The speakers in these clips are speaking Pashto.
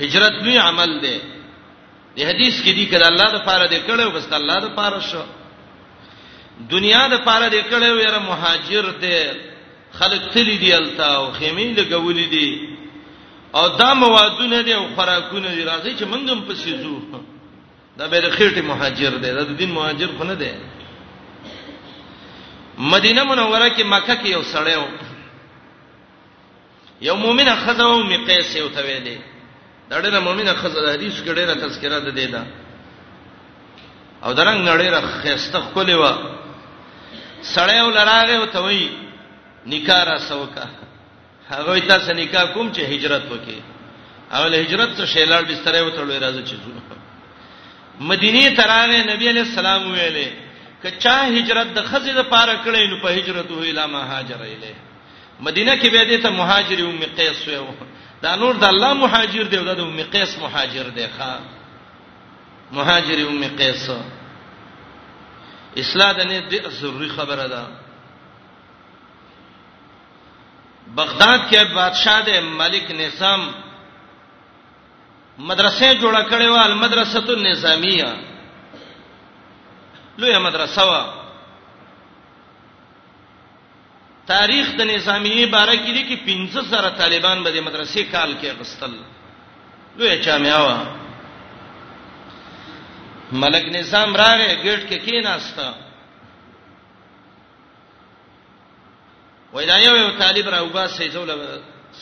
هجرت لوی عمل دی د حدیث کې دی کړه الله د پاره دې کړو بس الله د پاره شو دنیا د پاره دې کړو یاره مهاجر دې خلک تللی دی التا او خیمه لګولې دي او دا موادونه دي او خوراکونه دي راځي چې موږ هم پسې ځو دا به خېټه مهاجر دی دا د دین مهاجر خو نه دی مدینه منوره کې مکه کې یو سړی و یو مؤمنه خزه او مقیس یو تویلې دا ډېره مؤمنه خزه د حدیث کې ډېره تذکرہ ده دیدا او درنګ نړیره خسته خولې و سړی ولراغه او توي نکاح را سوکا هغه تاسو نکاح کوم چې هجرت وکي او له هجرت څخه شیلار بستر یو تړلې راځي چې مدینه تراغه نبی علیہ السلام ویلې کچا هجرت د خزې د پاره کړې نو په هجرت ویلا ما هاجر اله مدینه کې به دې ته مهاجر ام قیس ویو دا نور د الله مهاجر دی او د ام قیس مهاجر دی ښا مهاجر ام قیس اصلاح د نه د ضروری خبره ده بغداد کې بادشاہ دی ملک نظام مدرسې جوړه کړې و المدرسه النظامیه لویه مدرسه و تاریخ د نظامیه باره کې لیکي 15000 طالبان به د مدرسې کال کې غستل لوی چامیا و ملک نظام راغی ګټ کې کیناسته وای دا یو طالب را وباسې زول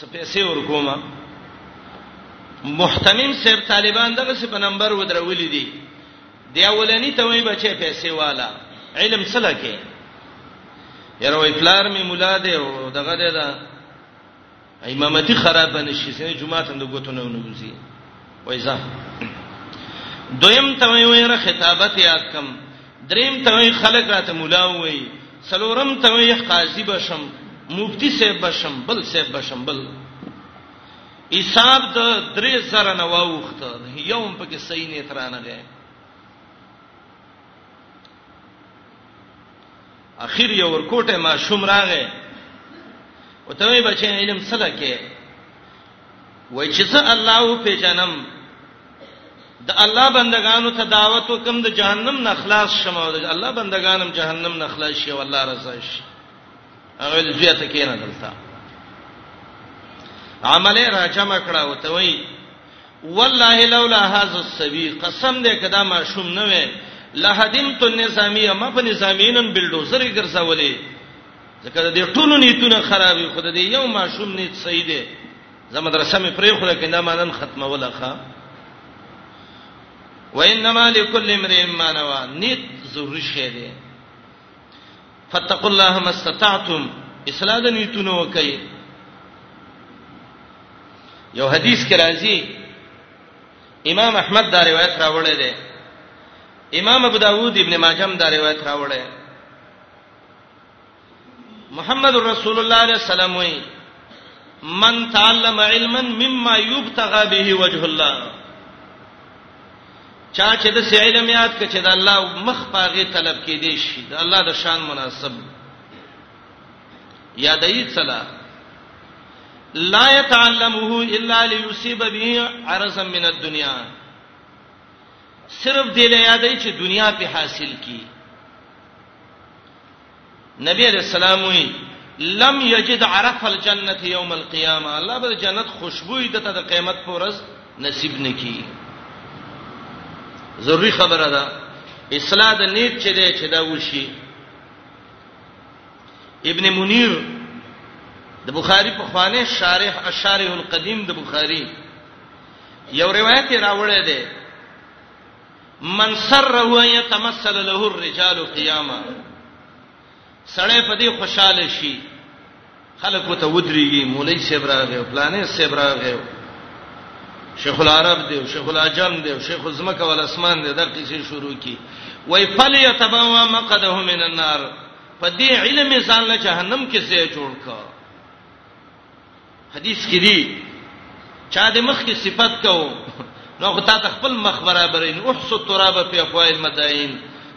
سپېسې ورکوما محتمم سیر طالبان دغه څه په نمبر ودرولې دي دی اولنی ته وای بچي پیسې والا علم سره کې یره وای پلار می مولا دی او دغه دی دا امامتی خراب نشي سنه جمعه ته د ګوتو نه ونوځي وای ځه دویم ته وای وره خطابت یاد کم دریم ته وای خلک راته مولا وای سلورم ته وای قاضي بشم مفتی صاحب بشم بل صاحب بشم بل حساب د درې زره نه واوخت یو هم پکې صحیح نه ترانه غي اخر یو ورکوټه ما شوم راغې او ته وی بچی علم سره کې وای چې څه الله په جنم د الله بندگانو ته دعوت وکم د جهنم نه خلاص شمه د الله بندگانم جهنم نه خلاص شي والله رضا شي هغه د زوی ته کېنه دلته عمله راجم کړه او ته وای والله لولا هذا السبي قسم دې کدا ما شوم نه وې لهدمت النظامیه ما په نظامینن بلډوزر ګرځولې ځکه دې ټولو نیتونه خرابې خود دې یو ما شوم نیت صحیح دی زموږ درسه مې پرې خو کنده ما نن ختمه ولخه وانما لكل امرئ ما نوى نیت ضروري شی دی فتقوا الله ما استطعتم اصلاح د نیتونو وکي یو حدیث کې راځي امام احمد دا روایت راوړی دی امام ابو داوود ابن ماجه دا روایت راوړی محمد رسول الله علیه السلام وی من تعلم علما مما یبتغى به وجه الله چا چې د سی علم یاد کړي چې د الله مخ پاغه طلب کې دی شي د الله د شان مناسب یادای صلا لا يتعلمه الا ليصيب به عرضا من الدنيا صرف دې له یادای چې دنیا په حاصل کی نبی علیہ السلام وی لم یجد عرف الجنه یوم القیامه الله به جنت خوشبو د ته د قیامت پر ورځ نصیب نکي ضروری خبره ده اصلاح د نیت چې ده چې دا وشي ابن منیر د بخاری په خوانه شارح الشارح القدیم د بخاری یو روایت راوړی دی من سره ان يتمثل له الرجال قياما سړی په دې خوشاله شي خلک وته ودرېږي مولوی صاحب راغی او پلانې صاحب راغی شیخ العرب دی او شیخ العجم دی او شیخ الزمکه ول اسمان دی دا کیسه شروع کی وای فل یتبوا مقده من النار په دې علم ځان له جهنم کې ځای جوړ کړه حدیث کې دی چا د مخ کې صفت کو نو خو تا خپل مخ برابرین احسو تراب په افوال مدائن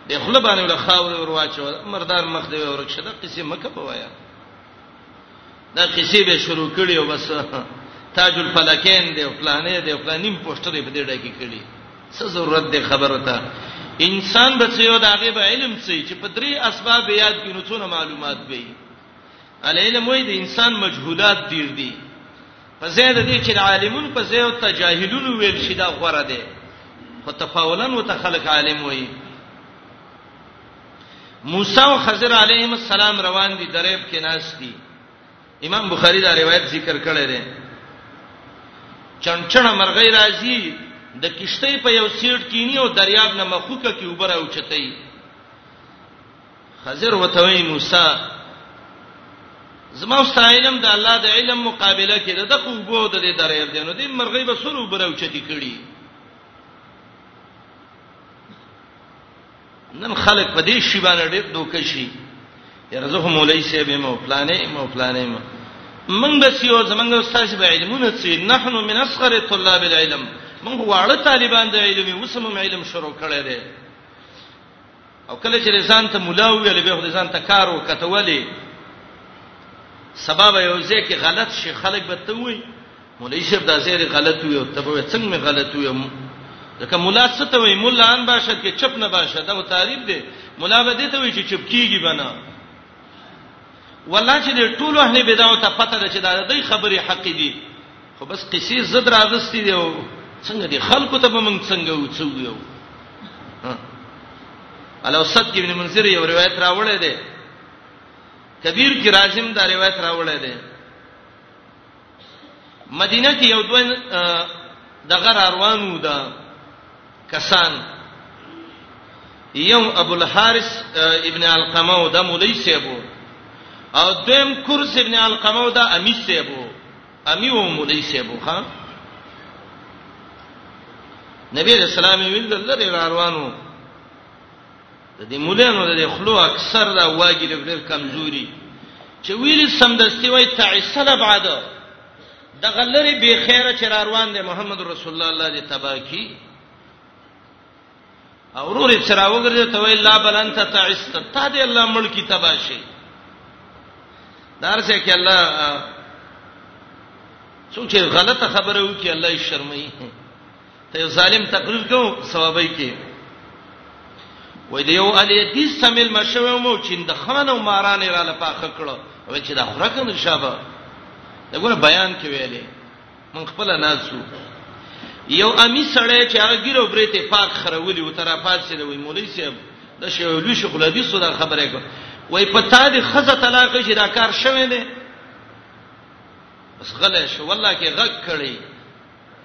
د خپل باندې ول خاور ور واچو مردار مخ دی ورک شد قصې مکه په وایا دا قصې به شروع کړي او بس تاج الفلکین دی فلانه دی فلانیم پوسټر په دې ډای کې کړي څه ضرورت دی خبره ته انسان بچیو دا غیب علم سي چې په درې اسباب یاد کینو څونه معلومات به وي العلم وای د انسان مجهولات ډیر دي په زیاده دي چې عالمون په زیو ته جاهلون ویل شي دا غوړه دي خو تفاولن وتخلق عالم وای موسی او خضر علیهم السلام روان دي دریب کې ناس دي امام بخاری دا روایت ذکر کړی دی چنچنه مرغی راځي د کشته په یو سیټ کینی او دریاب نه مخوکه کې وبره او چتای خضر وتوي موسی زما واست علم د الله د علم مقابله کې د خو بو د دې درې دینو دې مرغې به سرو برو چتی کړي نن خلک په دې شی باندې ډېر دوکه شي یرزه مولای سی به مو پلانې مو پلانې مو من بس یو زمنګ استاد به علمونه چې نحن من اصغر طلاب العلم من هو اړه طالبان د علم وسمم علم شروع کړی دی او کله چې ځان ته مولا ویل به خو ځان ته کار وکټولې سبب یو ځای کې غلط شي خلک به ته وي مولای شپ دا زیری غلط وي او ته به څنګه می غلط وي ځکه مولا څه ته وي مولا ان باشد کې چپ نه باشد دا تعریف دی مولا به دې ته وي چې چپ کیږي بنا والله چې ټول اهل بدعو ته پته ده چې دا د خبرې حق دي خو بس قصې زد راغستې دی او څنګه دی خلکو ته به موږ څنګه وڅو یو الاوسط کې ابن منذر یو روایت راوړی دی کبیر کې راجم دا روایت راوړی دی مدینه کې یو دوه دغه روانو ده کسان یو ابو الحارث ابن علقمه او د مولوی سیبو او دویم کورس ابن علقمه او د امیس سیبو امی و مولای صاحب خان نبی رسول الله ویل لری را روانو د دې مولانو د خلو اکثر دا واګی ډېر کمزوري چې ویل سمدستي وای تعسل بعد د غلری به خیره چې را روان دی محمد رسول الله دې تبا کی اورور چې راوګرځي ته وی لا بلنت تعست ته دې الله ملکی تباشي دارسه کې الله څوک غلطه خبره وکي الله یې شرمایي ته ظالم تقریر کو ثوابای کې وای دی یو علی دې سمیل مشوي مو چې د خان او ماران را لپاره کړو وای چې دا خره کنه شابه دغه بیان کې ویلې من خپل ناسو یو امی سړی چې هغه ګیرو برېته پاک خرولې و تر پاسې دی وی مولوی صاحب د شیولوی شیخ الحدیث دا خبره کوي وای په تا دې خزه طلاق شي دا کار شوه نه بس غلې شو والله کې غږ کړي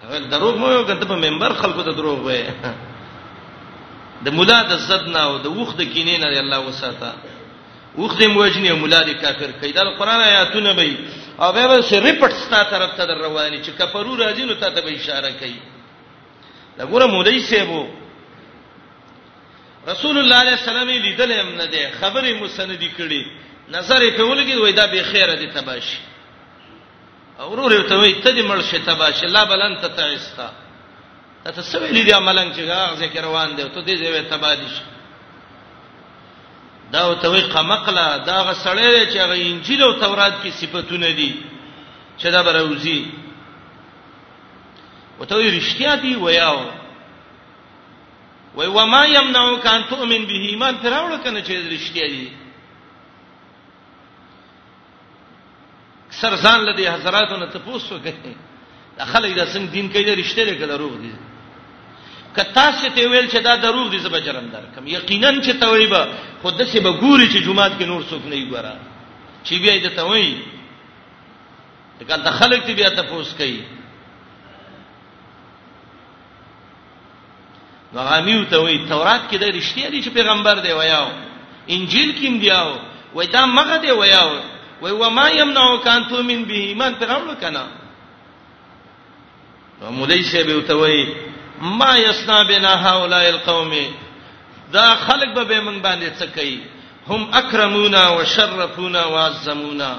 هغه دروغ مو یو کته په منبر خلکو ته دروغ وای د مولا د صدنا او د وخت د کینې نه الله وساته اوخ دې موجنی مولا دې کافر کړي دا قرآن آیاتونه به او به به سری پټ ستا طرف ته در رواني چې کفرو راځي نو ته ته به اشاره کوي دا ګوره مولای سیبو رسول الله علیه السلام لیدل هم نه دي خبره مسندی کړي نظر په ولګي وای دا به خیره دي تباشي اورور ته وای ته دې مړ شې تباشي لا بلن ته تعستا دا ته څه ویلي دي ملنګ چې هغه ځکه روان دی ته دې ځای ته باندې شي دا او ته وی قمقلا دا غ سړی چې هغه انجیل او تورات کې صفاتونه دي چې دا بروزی او ته وی رښتیا دی ویاو وای و ما یمنعک ان تؤمن به ایمان پراوړ کنه چې رښتیا دي سر ځان لدی حضراتو نه تاسو کوي خلک دا څنګه دین کوي رښتیا لري کله روغ دي کتا څه ته ویل چې دا دروغ دي زبر جرم در کوم یقینا چې تویبه خود څه به ګوري چې جمعات کې نور څوک نه یې ګورا چې بیا دې ته وایي کله خلک ته بیا تاسو کوي نو غامیو ته وی تورات کې د رښتیا دي چې پیغمبر دی ویاو انجیل کې هم دیاو وای دا مغه دی ویاو وای و ما یمنعو کان تو من به ایمان پر اورو کنه نو مولای شه به ته وای ما یسنا بنا هؤلاء القوم دا خلق به من باندې څه کوي هم اکرمونا وشرفونا وعظمونا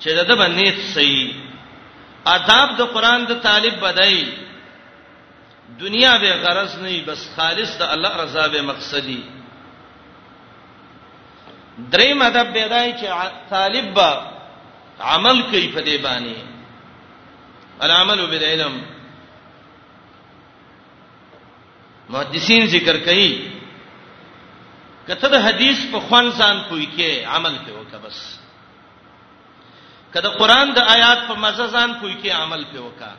چې د ده بنیت صحیح آداب د قران د طالب بدای دنیا به غرض نه بس خالص د الله رضا به مقصدی درې مدب بدای چې طالب با عمل کوي په دې باندې العمل بالعلم محدثین ذکر کوي کته د حدیث په خوان ځان پوي کې عمل ته وکړه بس کله قران د آیات په مزه ځان پوي کې عمل په وکا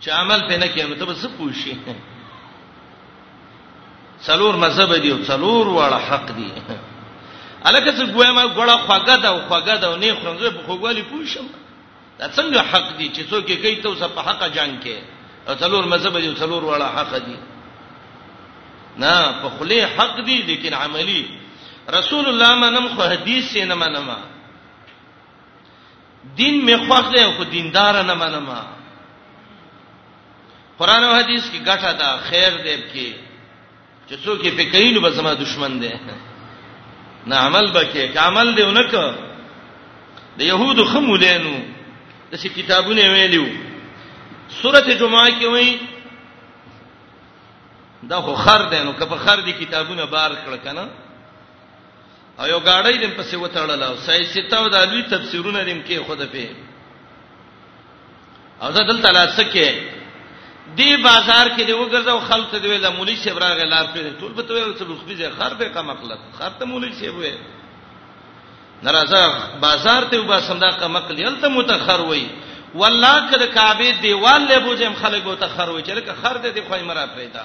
چې عمل په نه کې نو ته بس پوي شي څلور مذهب دي او څلور واړه حق دي الکه څه ګویا ما ګړه خوګه دا خوګه دا نه خورم زه په خوګوالي پوي شم دا څنګه حق دي چې څوک یې کوي ته اوس په حق جنگ کې او څلور مذهب دي څلور واړه حق دي نه په خله حق دي لیکن عملی رسول الله منم خو حدیث یې نه منم دین می خوښ دی خو دیندار نه منم قران او حدیث کې ګټه ده خیر دی کې چې څوک یې پکې نو به زما دشمن دی نه عمل بکې کامل دی ونکه د يهودو خمولینو د څه کتابونه ویلیو سورته جمعه کې وایي دا خو خر دی نو که په خر دي کتابونه بار کړ کنه او یو گاډی دیم پسې وتړل او سای ستاو د الوی تفسیرونه دیم کې خود په او زه دلته لاسکه دی بازار کې دی وګرځاو خلک دی ویل مولوی صاحب راغی لار په ټول به ته ویل چې لوخبي زه خر به کم اخلت خر ته مولوی صاحب وی ناراضه بازار ته وبا سمدا کم اخل یل ته متخر وی والله کده کعبه دیوال له بوجم خلک به تخر وی چې لکه خر دې دی خوای مرا پیدا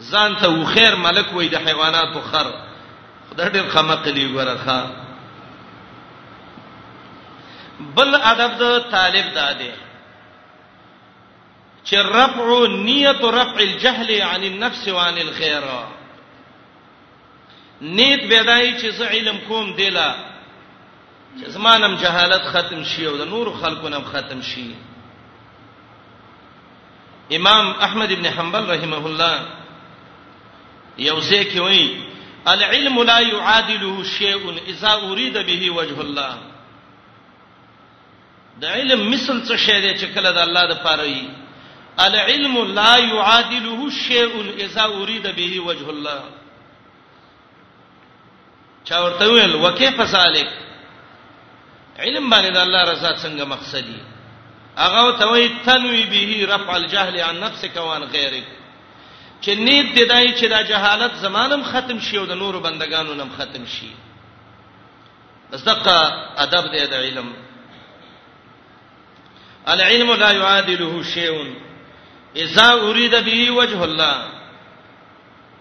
ځان ته و خیر ملک وای د حیواناتو خر خدای ډېر خمقلی ورخه بل ادب د طالب دا دی چې رفع نیت رفع الجهل عن النفس وعن الخير نیت بدای چې زه علم کوم دیلا چې زمانم جهالت ختم شي او د نور خلکو نم ختم شي امام احمد ابن حنبل رحمه الله یو ځکه وایي العلم لا يعادله شيء اذا اريد به وجه الله د علم مثل څه شی دی چې کله د الله د پاره وي العلم لا يعادله شيء اذا اريد به وجه الله چا ورته ویل وکيف ذلک علم باندې د الله رضا څنګه مقصدی هغه ته وی تنوی به رفع الجهل عن نفسك وعن غيرك چې نیت دی دای چې دا جهالت زمانم ختم شي او د نورو بندگانو نم ختم شي بس دغه ادب دی د علم العلم لا يعادله شيء اذا اريد به وجه الله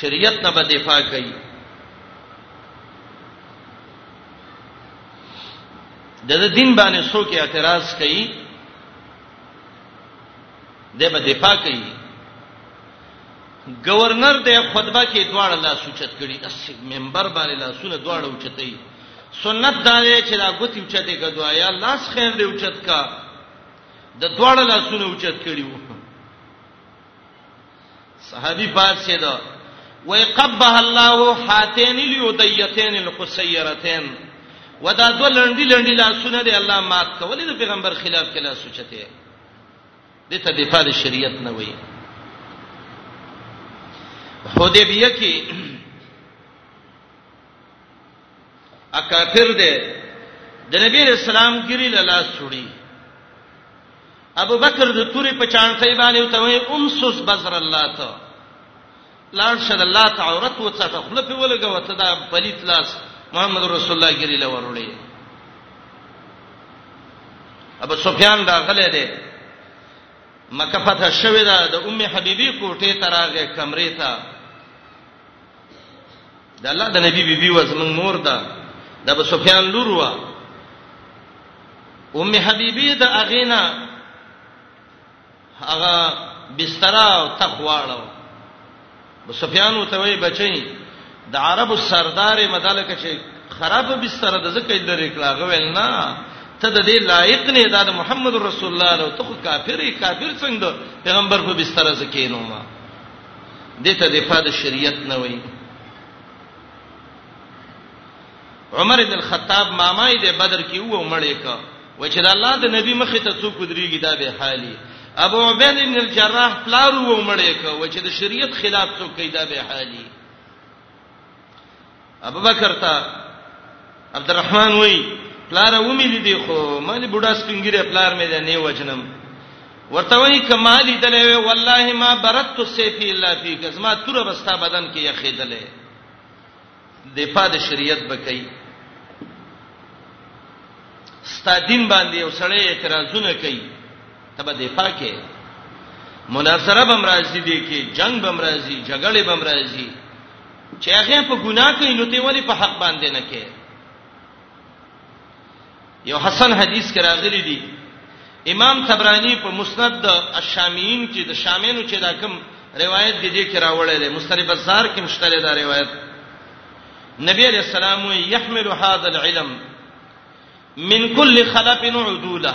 شریعت نه به دفاع کوي د دین باندې څوک اعتراض کوي د به دفاع کوي گورنر د خطبه کې دواړه لا سوچت کړي اس منبر باندې لا سونه دواړه اوچتې سنت دا دی چې لا غوتی اوچتې کدوا یا لاس خیر دی اوچت کا د دواړه لا سونه اوچت کړي وو صحابي پات شه ده وای قبه الله حاتین الیدیتین القصیرتین ودا دو لنډی لنډی لاسونه دی الله مات کولې د پیغمبر خلاف کې لاس سوچته دي ته دفاع د شریعت نه وای حدیبیه کې اکافر دی د نبی رسول الله ګری لاله سړي ابو بکر د توري په چانټي باندې وته وي امسس بزر الله ته لار شد الله ته عورت وڅټه خپل په ولګه وته دا پلیت لاس محمد رسول الله ګری له ورولې ابو سفیان دا غلې دی مکه فتح شوې ده د ام حبيبي کوټه تراغه کمرې ته د الله د نبی بیبي و زمنګ مور ده د ابو سفیان لور و ام حبیبی د اغینا هغه بستر او تخواړو ابو سفیان وتوي بچي د عربو سردار مدالکه چې خراب بستر د زکه لري کړه غویل نه ته د دې لایق نه دا د محمد رسول الله له تو کافر کافر څنګه پیغمبر په بستر زکینو ما دته دفاع د شریعت نه وای عمر ابن الخطاب مامای د بدر کې وو مړې کا و چې د الله د نبی مخې ته څوک درېږي دا به حالي ابو عبید ابن الجراح پلار وو مړې کا و چې د شریعت خلاف څوک کیدا به حالي ابو بکر ته عبدالرحمن وای پلار و مې لیدې خو مالې بوډا سپینګری پلار مې ده نه وجنم ورته وای کمالې دلې والله ما برت السيف الا فيك زما تور بستا بدن کې یخې دلې دفاع د شریعت بکای ستا دین باندې وسړې اعتراضونه کوي ته به دفاع کې مناصره بم راځي دي کې جنگ بم راځي جګړه بم راځي چې هغه په ګناه کې نو ته ولی په حق باندې نه کې یو حسن حدیث کې راغلي دي امام تبرانی په مسند د الشامیین کې د شامینو چې دا کوم روایت دي دې کې راوړل دي مستری بازار کې مشتری دا روایت نبی علیہ السلام یحمل هذا العلم من كل خلف عدوله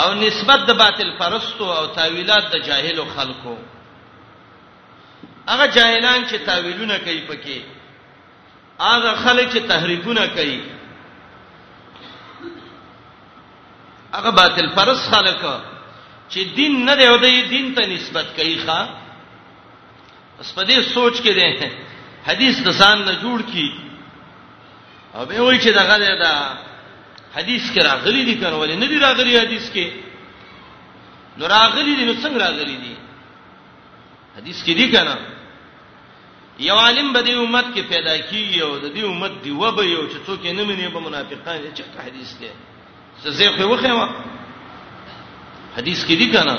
او نسبت د باطل پرستو او تاویلات د جاهلو خلکو هغه جاهلان چې تاویلونه کوي پکې هغه خلک چې تحریفونه کوي هغه باطل پرست خلک چې دین نه دی او د دین ته نسبت کوي ښا اس په دې سوچ کې دی حدیث د ځان نه جوړ کی او به وای چې دغه دی دا حدیث کې راغلي دي کنه ولې نه دي راغلي حدیث کې نو راغلي دي نو څنګه راغلي دي حدیث کې دي کنه یو عالم به د امت کې پیدا کیږي او د دې امت دی وبه یو چې څوک یې نه مني به منافقان چې حدیث دی څه زه خو وخه و حدیث کې دی کنه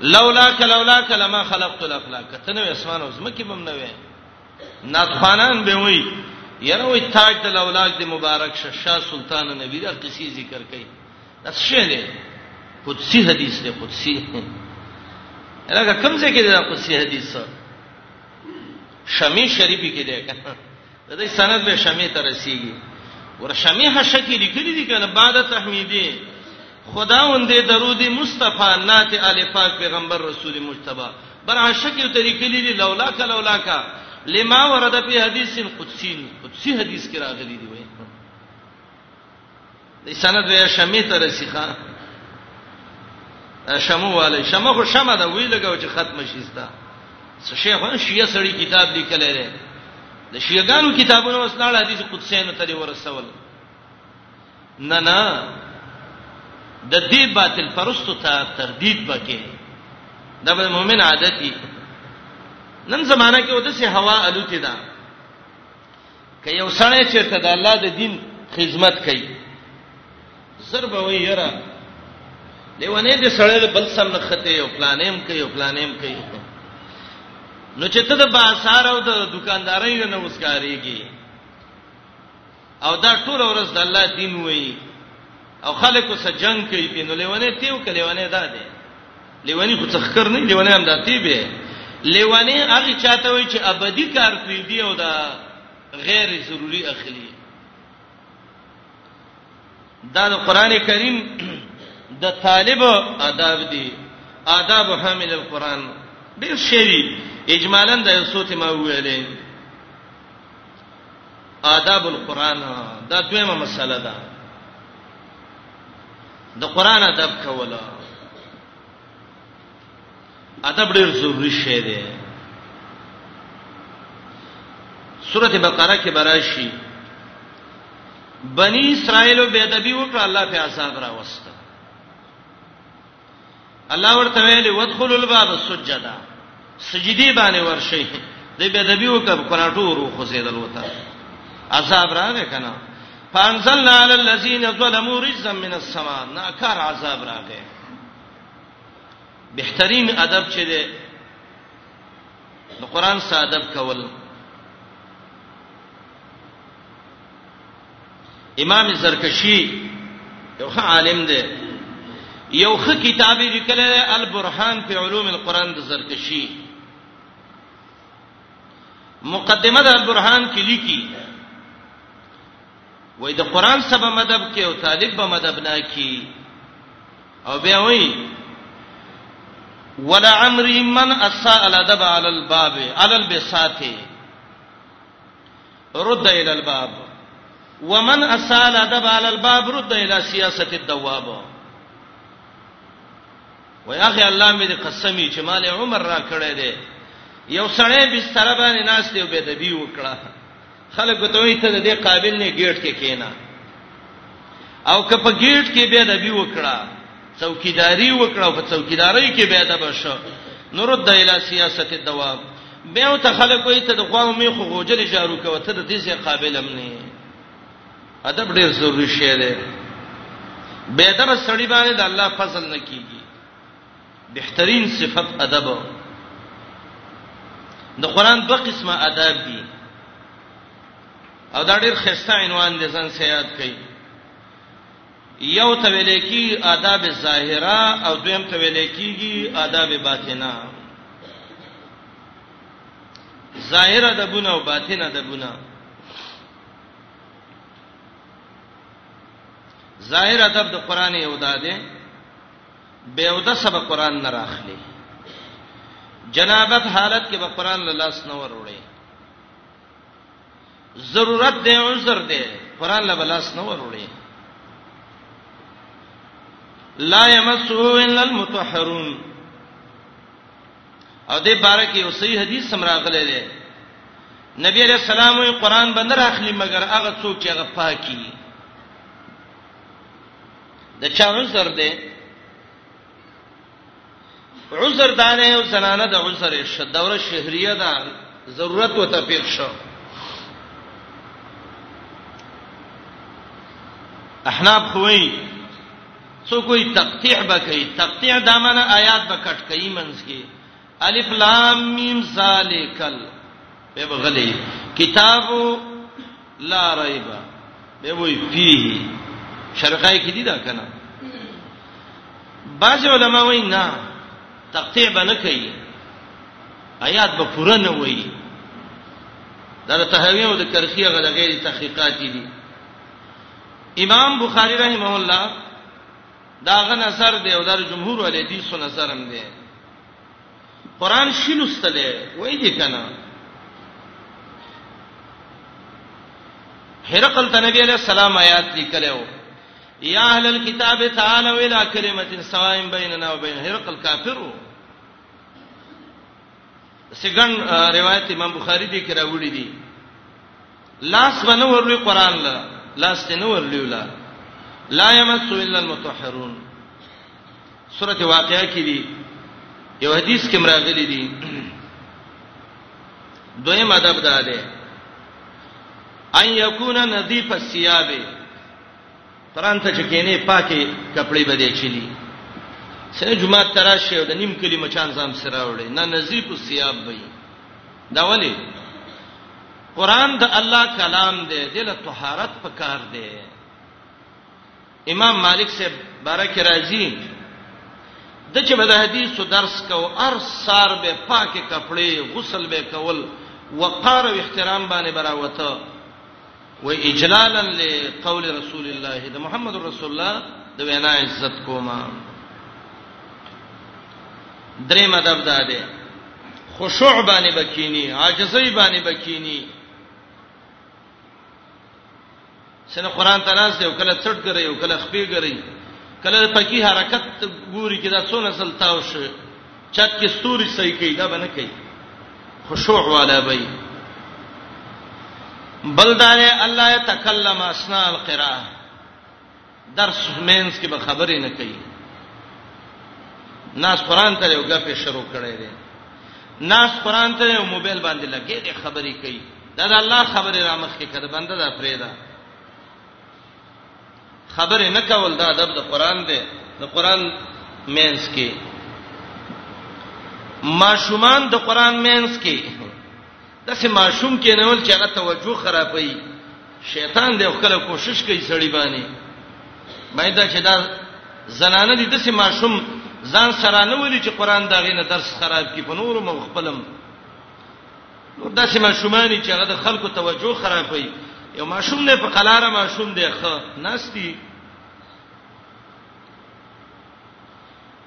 لولا کلولا کلمہ خلقت الاخلاق کته نو اسمان او زمکه بم نه وې ناتخانان به وای یره وای تاج د لولاک د مبارک شاه سلطان نبی دا قصې ذکر کړي دا څه دی قدسی حدیث دی قدسی هغه کوم ځای کې دا قدسی حدیث شمی شریفی کې دی د دې سند به شمی ته رسیږي ور شمی حشکی لیکلي دي کنه بعد تحمیدی خداوند درود مصطفی نات ال پاک پیغمبر رسول مجتبی بر حشکی ته لیکلي دي لولا ک لولا ک لما ورد په حدیث قدسی قدسی حدیث کې راغلي دي وایي دی سند وی شمه ته رسیخه شمه والے شمه خو شمه دا وی لګاو چې ختم شيستا شیخ شیعه سړی کتاب لیکل لري د شیعاګانو کتابونو وسناله حدیث قدسین ته ورسول نه نه د دې باطل پرستو ته تردید بکې دا به مؤمن عادت دي نن زمانہ کې ودسه هوا الوتی ده که یو سړی چیرته د الله د دین خدمت کوي زر به وي یره لیوانه دې سړی د بل سم نه خته یو پلانیم کوي یو پلانیم کوي نو چې ته د بازار او د دکاندارۍ نه وسکاريږي او دا ټول ورځ د الله دین وایي او خلکو سره جنگ کوي په نو لیوانه تیو کلیوانه دا دی لیونی خو څخکر نه لیونی هم داتې به لیونی هغه چاته وي چې ابدي کار کوي دی او دا غیر ضروری اخلي دا د قران کریم د طالب آداب دي آداب حامل القرآن ډیر شری اجمالاً د یوسوت ما ویلې آداب القرآن دا دویمه مسله ده د قران ادب کوله ادب ډیر ضروری شی دی سورته بقره کې براشي بنی اسرائیل به ادبی وکړه الله په عذاب راوست الله ورته ویلي ودخلوا الباب سجدا سجدي باندې ورشي دې به دبي وکړ کراټو ورو خو زیدل وته عذاب راغی کنه فانزلنا على الذين ظلموا رجزا من السماء ناکار عذاب راغی بهترین ادب چې دی د قران سره ادب کول امام زرکشی یو ښه عالم دی یو ښه کتاب یې لیکل دی البرهان فی علوم القرآن د زرکشی مقدمه د البرهان کې لیکي وای د قرآن سبا مدب کې او طالب به مدب نه کی او بیا وای ولا عمري من اساء الادب على الباب على البساته رد الى الباب ومن اسال ادب على الباب رد الى سياسه الدواب ويا اخي الله مې قسمي چې مال عمر را کړې دي یو سړی بستر باندې ناس دی به د بی وکړه خلک ته وایي ته د دې قابل نه گیټ کې کینا او که په گیټ کې به د بی وکړه څوکیداری وکړه او په څوکیداری کې به د بشو نور د اله سیاست دوام بیا ته خلک وایي ته د خواو می خو غوجل جارو کوي ته د دې څه قابل هم نه ادب ډیر ضروری شی دی به در سړی باندې د الله فضل نه کیږي بهترین صفت ادب د قران دوه قسمه آداب دي او دا ډیر خسته عنوان دي ځان سیاد کړئ یو ته ویل کېږي آداب ظاهره او دویم ته ویل کېږي آداب باطنه ظاهره د بونه او باطنه د بونه ظاهر ادب د قران یو داده به او د سبق قران نه راخلی جنابت حالت کې به قران له لاس نه وروړي ضرورت دی عذر دی قران لا بلاس نه وروړي لا يمسه الا المطهرون او دې باره کې یو صحیح حدیث سم راغلی دی نبی علیہ السلام وی قران بندر اخلي مگر هغه څوک چې هغه پاکي د چا عذر دی عذر دانه او زنانه د عذر شه دوره شهریه ده ضرورت وته پیښ شو احناب خوې څو کوئی تقطیع بکې تقطیع دامنه آیات بکټ کوي منځ کې الف لام میم ذالکل به بغلی کتاب لا ریب به وی فيه شرقای کې دي دا کنه بعض علما وایي نه تقطیع به نه کوي آیات به پوره نه وایي دا تهوی او د کرخی غل غیر تحقیقات دي امام بخاری رحمه الله دا غ نظر دی او د جمهور ول حدیث نظر هم دی قران شي لوستلې وای دي کنه هرقل ته نبی علیہ السلام آیات لیکلو یا اهل الكتاب تعالوا الى كلمه سواء بيننا وبين هرقل کافر سګن روایت امام بخاری دی کرا وړي دي لاس به نه ورلوي قران له لاس ته نه ورلوي ولا لا يمس الا المطهرون سوره واقعه کې دي یو حدیث کې مراغلي دي دویم ادب دا دی ان یکون نظیف الثياب قران ته چې کینې پاکي کپڑے به دي چلی سره جمعه تراشه د نیم کلی مچان زام سره وړي نه نظیف الثياب وي دا ولی قران د الله کلام دی دله طهارت پکار دی امام مالک سے بارک راضی د چې به د حدیثو درس کو ار سار به پاکه کپڑے غسل به کول وقار او احترام باندې براوته و اجلالا لقول رسول الله د محمد رسول الله د وینا عزت کوما درې مدب ده ده خشوع باندې بکینی عاجزی باندې بکینی سن قران تراس دی او کله څټ کوي او کله خپې کوي کله پکی حرکت ګوري کدا څونه سلطاو شي چت کې ستوري صحیح کوي دا باندې کوي خشوع والا به بلدار الله يتكلم اسنا القراءه درس مینس کې به خبرې نه کوي ناس قران ته یو غفه شروع کړي دي ناس قران ته یو موبایل باندې لګي خبرې کوي دا د الله خبره را مخ کې کړه بنده دا پرېدا خبره نه کول دا ادب د قران دی د قران مینس کې ماشومان د قران مینس کې د سه ماشوم کې نه ول چې هغه توجه خرابوي شیطان دې خپل کوشش کوي سړی باندې باید چې دا زنانه دې د سه ماشوم ځان سره نه ولي چې قران دا غینه درس خراب کی په نور مو خپلم نور داسې ماشومان چې هغه د خلکو توجه خرابوي یو ماشوم نه په قلاره ماشوم دی ښه ناشتي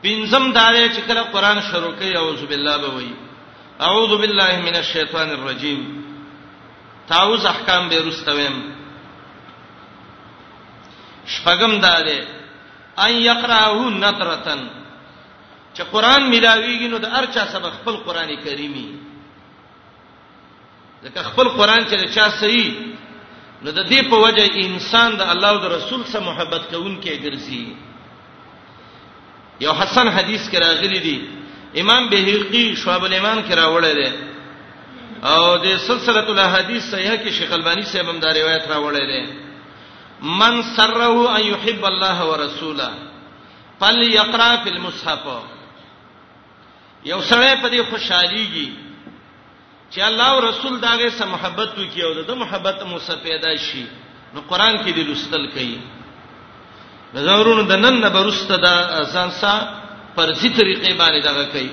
پنځم دارې چې کله قران شروع کوي اعوذ بالله به وایي اعوذ بالله من الشیطان الرجیم تعوذ احکام به رستویم شپږم دارې ان یقراه نترتن چې قران ملاویږي نو د ارچا سبق خپل قران کریمي ځکه خپل قران چې چا صحیح نو د دې په وجه انسان د الله او د رسول سره محبت کوونکی ګرځي یو حسن حدیث کې راغلی دی امام بهقي شعب الایمان کې راوړی دی او د سلسله الاحاديث صحیحه کې شیخ البانی صاحب هم دا روایت راوړی دی من سره ان يحب الله ورسوله فل یقرا فی المصحف یو سره په دې خوشحاليږي چې الله او رسول داغه سره محبت وکي او د محبت مو سره پیدا شي نو قران کې د لوستل کوي نظرونو د نن نه برسته د ځان سره پرځي طریقې باندې دغه کوي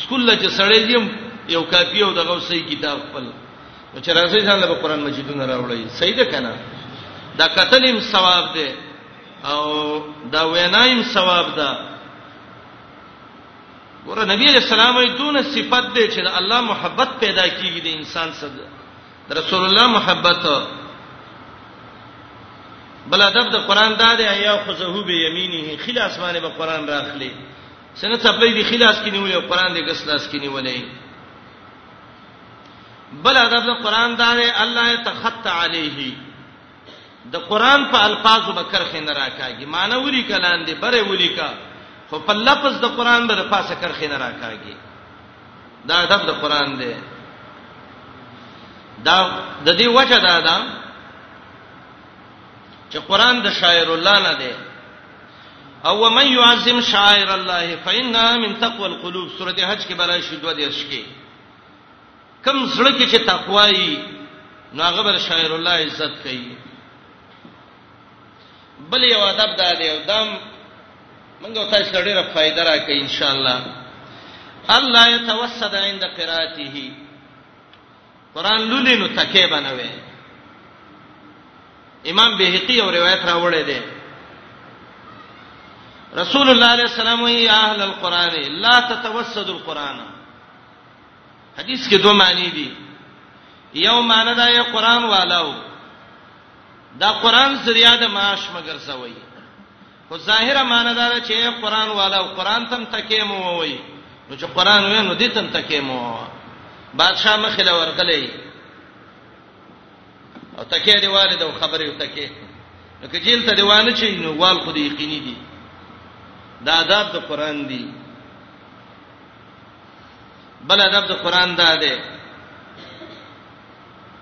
سکول له چې سړې دیم یو کاپی او دغه صحیح کتاب خپل نو چې راځي ځان له قران مجیدونه راوړی صحیح ده کنه دا قتل هم ثواب ده او دا وینایم ثواب ده ګوره نبی علیہ السلام یې دون صفت دی چې الله محبت پیدا کیږي د انسان سره د رسول الله محبت بل ادب د قران دا دی یا خذه به یمینه خلاص باندې به قران راخلی څنګه څپلې دی خلاص کې نیولې قران دې ګسلاس کې نیولې بل ادب د قران دا دی الله یتخطى علیه د قران په الفاظو به کرخه نه راکاږي معنی ولي کلان دي بره ولي کا خو په لفظ د قران به د پاسه کرخه نه راکاږي دا ادب د قران دی دا د دې وجه دا ده چې قران د شاعر الله نه دی او ومن يعظم شاعر الله فإنها من تقوى القلوب سورته حج کې براشي دوه دیش کې کوم زړه کې چې تقوا وي نو هغه بر شاعر الله عزت کوي بل یو ادب دا دی او دم منګو تاسو ته ډیره فائدہ راکې ان شاء الله الله يتوسد عند قراءته قران لولې نو تکې بنوي امام بهقي او روایت راوړی دی رسول الله عليه السلام وی اهل القران لا تتوسد القران حدیث کې دوه معنی دي یو معنی دا یې قران والاو دا قران ذریعہ د معاش مگر سوی خو ظاهره معنی دا چې قران والا او قران تم تکې مو وای نو چې قران وې نو دې تم تکې مو بادشاہ مخې له ورغلې او تکې دی والد او خبرې وتکې نو کې جیل ته دیوانه چي نو وال خو دې یقیني دي دا آداب د قران دي بل ادب د قران دا دی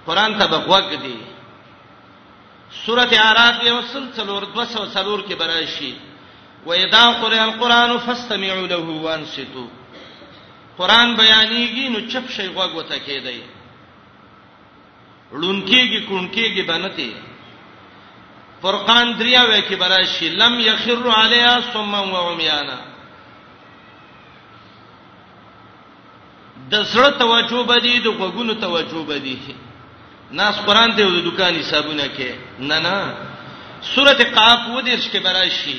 قران ته بغوګ دی سوره اعراف یو سل څلور 204 کې براشي و اذا قرئ القران فاستمعوا له وانصتوا قران بیانېږي نو چپ شي غوږ وته کېدای ړون کېږي کون کېږي بنته فرقان دریا وې کې براشي لم یخر علیها ثم وعمیانا د زړه توجه بدی د غوګونو توجه بدی ناس قران ته د دکان حسابونه کې نه نه سورته قاف و دې شکه براشي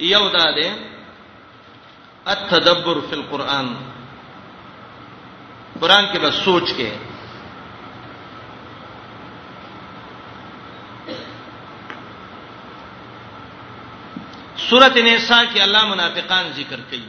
یو دا ده التدبر فی القرآن قرآن کې به سوچ کې سورۃ النساء کې الله منافقان ذکر کوي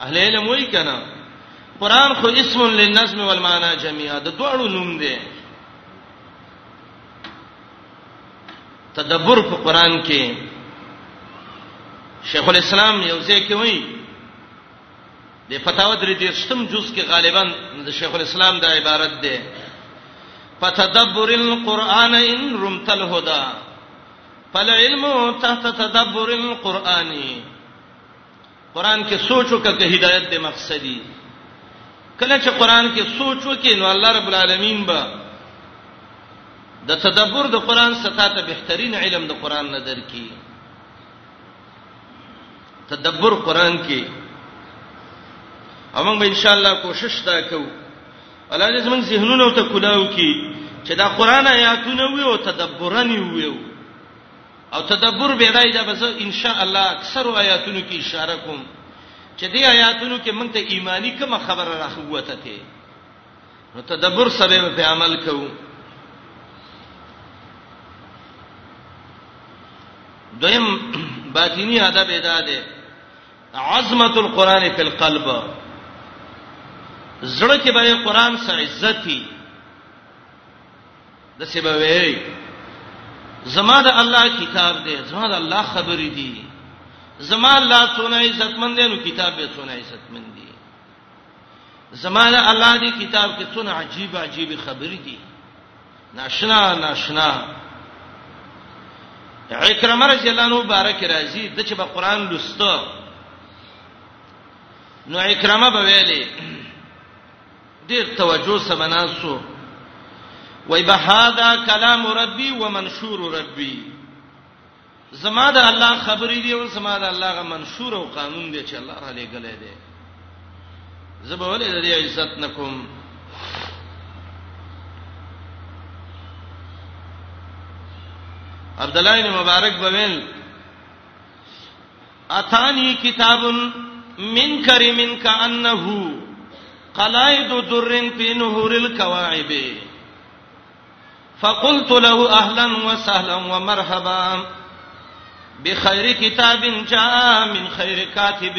اهل علم وایي کنه قران خو اسم للنظم والمعنى جميعا د دوړو نوم دی تدبر په قران کې شیخ الاسلام یو ځای کې وایي د فتاوا درې دې شتم جز کې غالبا د شیخ الاسلام د عبارت ده فتدبر القرآن ان رمت الهدى فالعلم تحت تدبر القرآن قران کې سوچ وکړه که هدایت د مقصدی کله چې قران کې سوچ وکړي نو الله رب العالمین به د تدبر د قران ستاته بهترین علم د قران نه درکې تدبر قران کې امون به ان شاء الله کوشش تا کوو الله دې زمونږ ذهنونو ته کلاو کې چې دا قران آیاتونه وي او تدبرن وي او تدبر به راځي دا بس ان شاء الله اکثر آیاتونو کې اشاره کوم چې دې آیاتونو کې موږ ته ایمانی کومه خبره راخوته ته نو تدبر سره په عمل کوو دویم باطینی ادب ادا ده عظمت القرآن فی القلب زړه کې به قرآن سره عزت وي د څه به وي زما د الله کتاب دی زما د الله خبرې دي زما الله څونه عزتمن دی نو کتاب به څونه عزتمن دی زما د الله دی کتاب کې څونه عجیب عجیب خبرې دي ناشنا ناشنا عکرمه رضی الله عنه بارک راضی د چې په قران لوستو نو عکرمه به ویلي ډیر توجه سره ناست سو وای به هاذا کلام ربي ومنشور ربي زما د الله خبرې دی او زما د الله غ منشور او قانون دی چې الله را لګلې دی زبه ولې د دې عزت نکوم عبد الله بن مبارک بویل اتانی کتاب من کریم کانه قلائد درن في نهور الكواعب فقلت له اهلا وسهلا ومرحبا بخير كتاب جاء من خير كاتب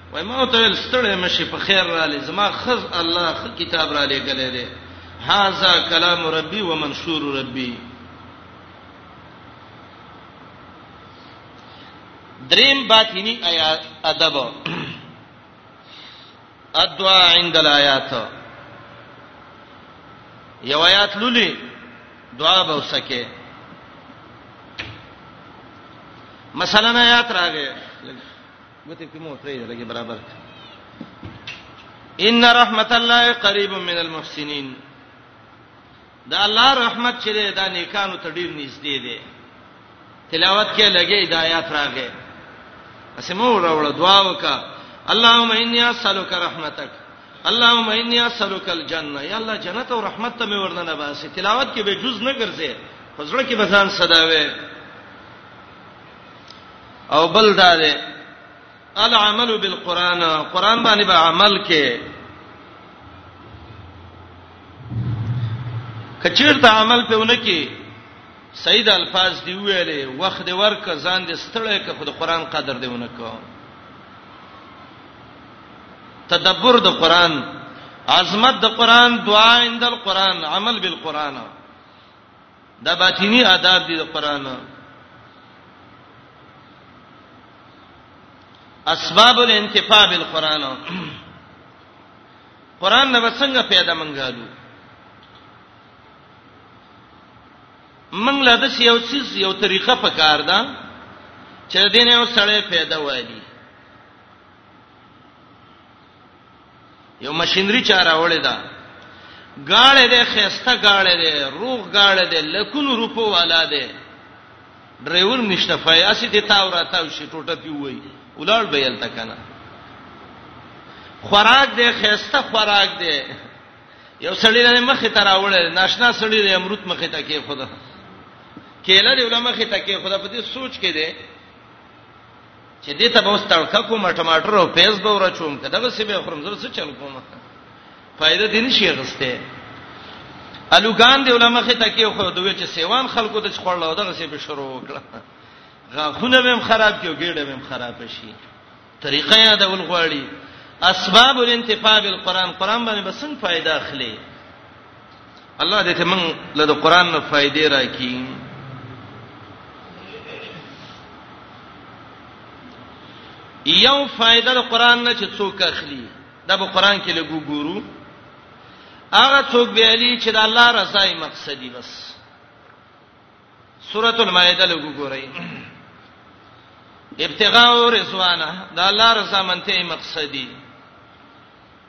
وای ما ته ویل ستړی مشي په خیر را لې زما خز الله خ کتاب را لې غلې دې هاذا کلام ربي ومنشور ربي دریم باطینی آیات ادب ادوا عند الایات یو آیات لولي دعا به وسکه مثلا آیات راغې ګوتې کې مو پرې لګي برابر ان رحمت الله قریب من المحسنین دا الله رحمت چې دا نیکانو ته ډیر نږدې دی تلاوت کې لګي د آیات راغې اسمو وروړه دعا وکا اللهم انی اسالک رحمتک اللهم انی اسالک الجنه یا الله جنت او رحمت ته مې ورننه باسي تلاوت کې به جز نه ګرځي فزړه کې بزان صداوي او بل دا دی العمل بالقران قران باندې به عمل کې کچیرته عمل په ونکي سید الفاظ دی ویلې وخت دی ورک ځان دې ستړی ک خود قران قدر دی ونکو تدبر د قران عظمت د قران دعا عند القران عمل بالقران دا باطینی آداب دي د قران اسباب الانتفاع بالقران قران نه څنګه پیدا منګالو منګ لا د یو چیز یو طریقه پکار ده چې دین یو سړی پیدا وایي یو ماشينري چا راوړې ده گاړې ده خيسته گاړې ده روغ گاړې ده لکونو روپو والا ده ډرایور نشته فیاسی ته تاو راتاو شي ټوټه پیوي ولړ به یل تکنه خوراک ده خيسته خوراک ده یو سړی له مخې ته راوړل ناشنا سړی د امرت مخې ته کې خدا کېله دی ولما مخې ته کې خدا په دې سوچ کې دی چې دې ته به اوس تړکه کوم ټماټر او پیاز به ورچوم که دغه څه به خورم زه څه چل کوم فائدہ دې نشي غسته الوګان دی علماء خې تکي خو دوی چې سیوان خلکو د خړل او دغه څه به شروع وکړه غاخونه به خراب کیو ګډه به خراب شي طریقه یاد ول غواړي اسباب الانتفاع بالقران قران باندې بسنګ فائدہ اخلي الله دې ته موږ له قران نه فائدې راکړي یو فائدہ د قران نه چې څوک اخلي دا به قران کې لګو ګورو هغه څوک به علي چې د الله رضا یې مقصدی بس سورۃ المائده لګو ګورئ ابتغاء رضوانه د الله رضا منته مقصدی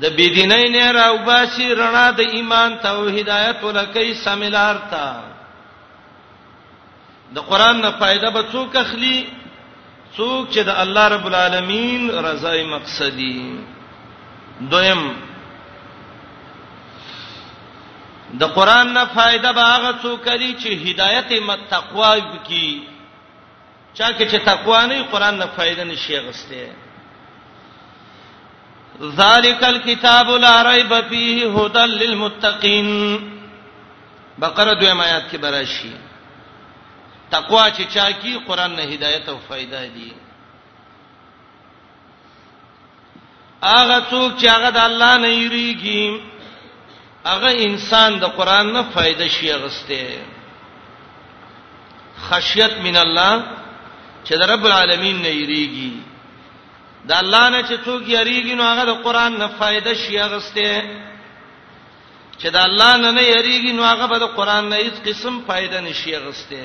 د بيدینۍ نه راو باسي رڼا د ایمان ته او هدایت ولکې سمیلار ته د قران نه فائدہ به څوک اخلي څوک چې د الله رب العالمین رضا یې مقصدی دویم د قران نه فائدہ به هغه څوک لري چې هدایت مت تقوا کی چا کې چې تقوا نه قرآن نه فائدہ نشي غسته ذالک الكتاب لا ریب فیه هدى للمتقین بقره دویم آیات کې براشي تقوا چې چا کې قرآن نه هدایت او فائدہ دي هغه څوک چې هغه د الله نه یریږي هغه انسان د قران نه فائدہ شي غسته خشیت من الله چې د رب العالمین نه یریږي د الله نه چې څوک یریږي نو هغه د قران نه فائدہ شي غسته چې د الله نه نه یریږي نو هغه به د قران نه هیڅ قسم فائدہ نشي غسته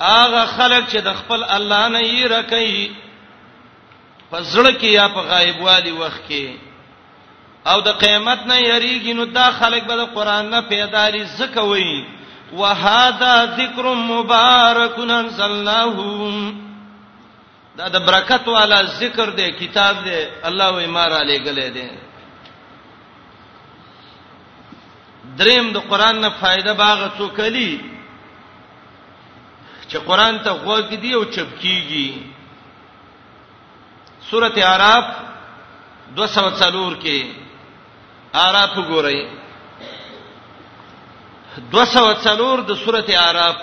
هغه خلک چې د خپل الله نه یې رکې په زړه کې یا په غایب والی وخت کې او د قیامت نه یریږي نو دا خلک به د قران نه پیداري زکه وي وهذا ذکر مبارک انزلناه دا د برکت والا ذکر دی کتاب دی الله وې ما را لېګلې دی دریم د قران نه فائدہ باغ څوکلی چې قران ته غوږ دی او چپ کیږي سورته اعراف 204 کې اعراف ګورئ 204 د سورته اعراف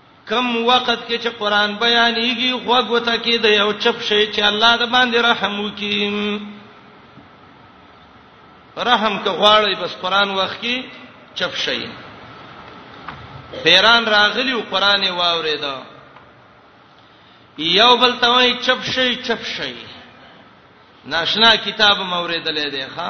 کوم وخت کې چې قران بیانېږي غوږ وته کې د یو چپ شي چې الله د باندې رحم وکړي رحم که غواړي بس قران وخت کې چپ شي پیران راغلی او قران واوریدا یو بل توای چپ شي چپ شي ناشنا کتاب موریدلې دی ښا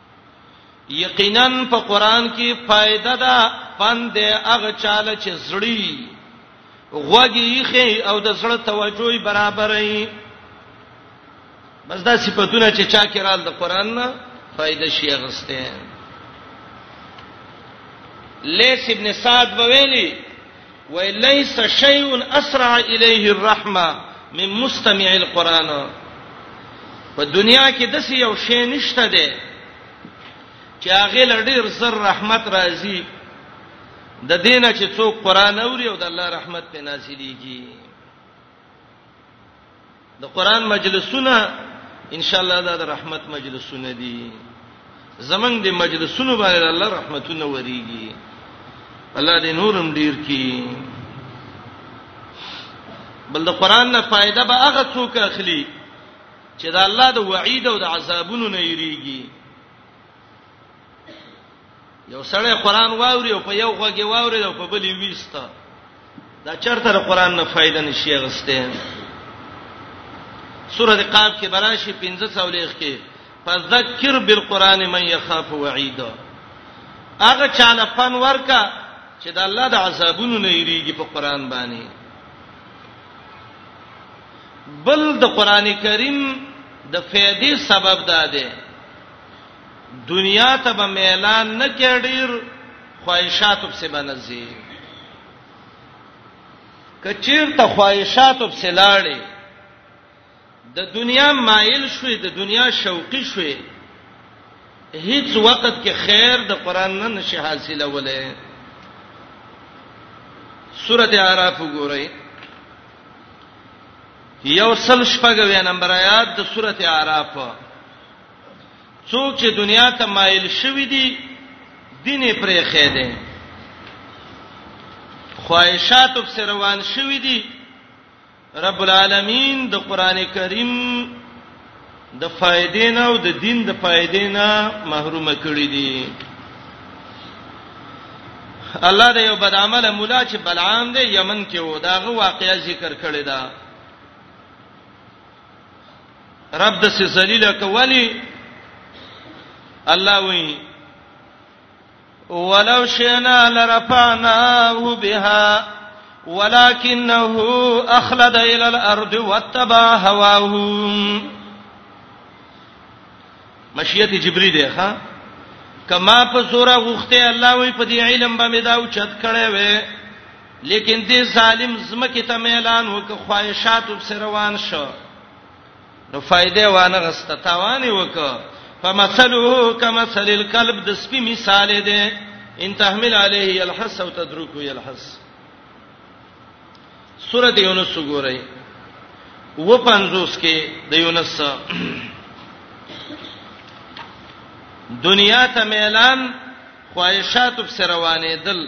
یقینا په قران کې فائدہ ده پند هغه چاله چې زړی غوږی خې او د زړه توجه برابرې بس دا صفاتونه چې چا کې رال د قران نه فائدہ شي غسته لیس ابن سعد بویلی وليس شيء اسرع اليه الرحمه من مستمع القران په دنیا کې د سی یو شی نشته دی چې هغه لډیر زر رحمت راځي د دینه چې څوک قران اوري او د الله رحمت په نازلېږي د قران مجلسونه ان شاء الله دا د رحمت مجلسونه دي زمنګ د مجلسونو باندې الله رحمتونه وريږي الله دې نورم ډیر کړي بل د قران نه فائدہ به هغه څوک اخلي چې دا الله د وعید او د عذابونو نه یریږي یو سړی قران واوري او په یو غوږه واوري او په بلی ویستا دا چرته قران نه فائدہ نشي غسته سوره قاف کې براشي 15 څولېخ کې فذکر بالقران من يخاف وعید هغه چاله پن ورکا چې د الله د عذابونو نه یریږي په قران باندې بل د قران کریم د فائدې سبب دا دی دنیا ته به میلان نه کې ډیر خواهشات په سبا نه زی کچیر ته خواهشات په سلاړې د دنیا مایل شوې د دنیا شوقي شوې هیڅ وخت کې خیر د قران نه نشي حاصله ولې سورته اعراف وګورئ یو سل شپږویا نمبر آیات د سورته اعراف څوک چې دنیا ته مایل شوی دی دین یې پرې خې دی خواهشات په روان شوی دی رب العالمین د قران کریم د فائدې نه او د دین د فائدې نه محروم کړی دی الله د یو بدعمل مولا چې بلعام دی یمن کې و داغه واقعیا ذکر کړی دا رب د سې ذلیل کولی الله وی ولو شئنا لرفعناه بها ولكنه اخلد الى الارض واتبع هواه مشیت جبرئیل دی ښا کما په سوره غوخته الله وی په دې علم باندې دا او چت کړي وي لیکن دې ظالم زمکه ته اعلان وک خواهشات وب روان شو نو فائدې وانه غست تاوان وک فمثله كمثل الكلب د سپي مثال دی ان تحمل عليه يلحس او تدركه يلحس سوره یونس وګورئ و پنځوس کې د یونس دنیا ته اعلان خواهشات وب روانې دل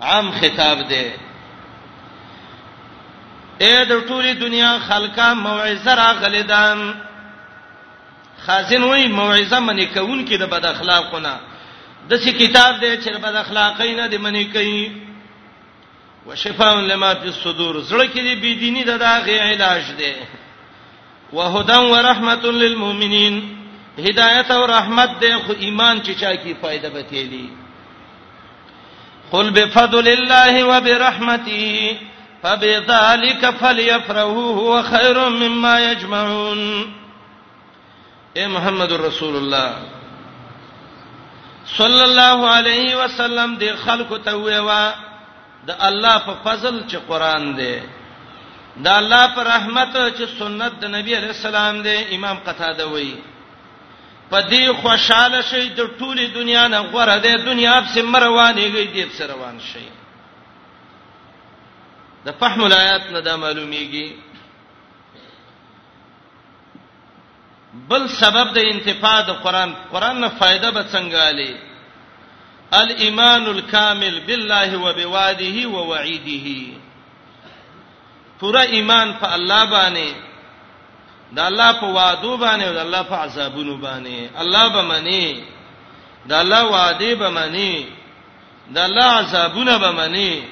عام خطاب دی اے د ټولي دنیا خلکا موعظه راغلی ده خازن وای موعظه منی کون کې د بد اخلاقونه د څه کتاب دی چې بد اخلاقی نه دی منی کوي وشفاء لما فی الصدور زړه کې دی بيدینی د داغه علاج دی وهدن ورحمت للمؤمنین هدایت او رحمت دی خو ایمان چې چا کی فائدہ به تیلی قل بفضل الله وبرحمته فبذلك فليفرحوا هو خير مما يجمعون اے محمد رسول الله صلی الله علیه وسلم د خلکو ته ویوا د الله په فضل چې قران دی د الله پر رحمت چې سنت د نبی علی السلام دی امام قتاده وایي په دې خوشاله شي د ټولي دنیا نه غوړه ده دنیا په سم روانيږي دې په روان شي د فهم الایات نه دا معلومیږي بل سبب د انتفاع د قران قران نه فائدہ به څنګه علي الايمان الكامل بالله وبوعده ووعيده پوره ایمان په الله باندې د الله په وعده باندې او د الله په عذابونو باندې الله به منی د الله وعده به منی د الله عذابونه به منی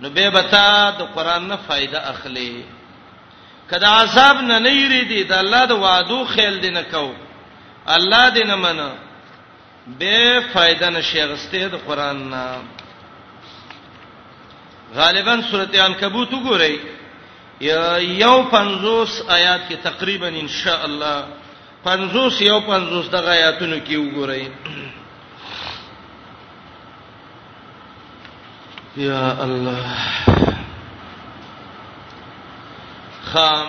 نو به بتا د قران نه فائدہ اخلي کدا عذاب نه نه یری دي د الله د وعده خیال دینه کو الله دې نه منه به فائدہ نشي غسته د قران نه غالبا سورته عنکبوت وګورئ یو 50 آیات کې تقریبا ان شاء الله 50 یو 50 دغه آیاتونو کې وګورئ یا الله خام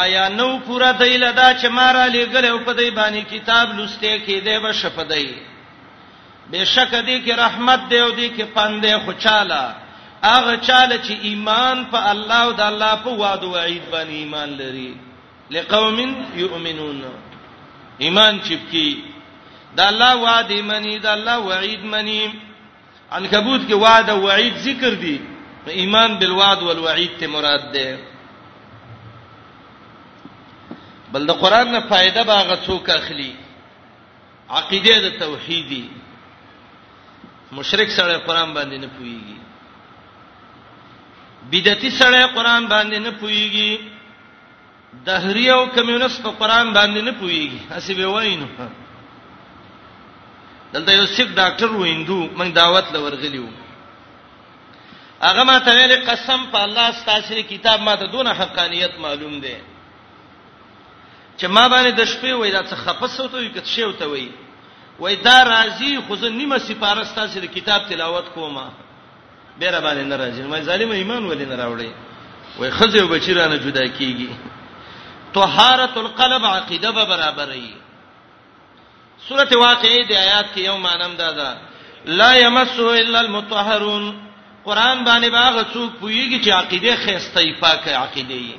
آیا نو پورا دی لدا چې مارا لګل او په دی باندې کتاب لسته کې دی به شپدای بشک دی کې رحمت دی او دی کې پاندې خوشاله هغه چاله چې ایمان په الله او د الله په وعده او عید باندې ایمان لري لقوم یؤمنون ایمان چپکی د الله وعده منی د الله وعید منی عنکبوت کې وعده او وعید ذکر دي ایمان بالوعد والوعید ته مراد ده بل د قران نه فائدہ باغ څوک اخلي عقیده د توحیدی مشرک سره قران باندې نه پويږي بدعتي سره قران باندې نه پويږي دهری او کمیونست په قران باندې نه پويږي اسی به واینو دلته یو سیک ډاکټر ویندو موږ دعوت لورغلیو هغه ما ته ویل قسم په الله ستاسو کتاب ما ته دونه حقانیت معلوم دی چې ما باندې د شپې وای دا څه خپس وته وي کته شی وته وي وای دا راضی خو زه نیمه سپارستا سره کتاب تلاوت کومه به را باندې نه راځي مې ظالم ایمان ولې نه راوړي وای خزه او بچیرانه جدا کیږي طهارت القلب عقیده به برابرې سورته واقعې د آیات کې یو مانم دا ده لا یمسو الا المطهرون قران باندې باغ څوک پویږي چې عقیده خسته پاکه عقیده یې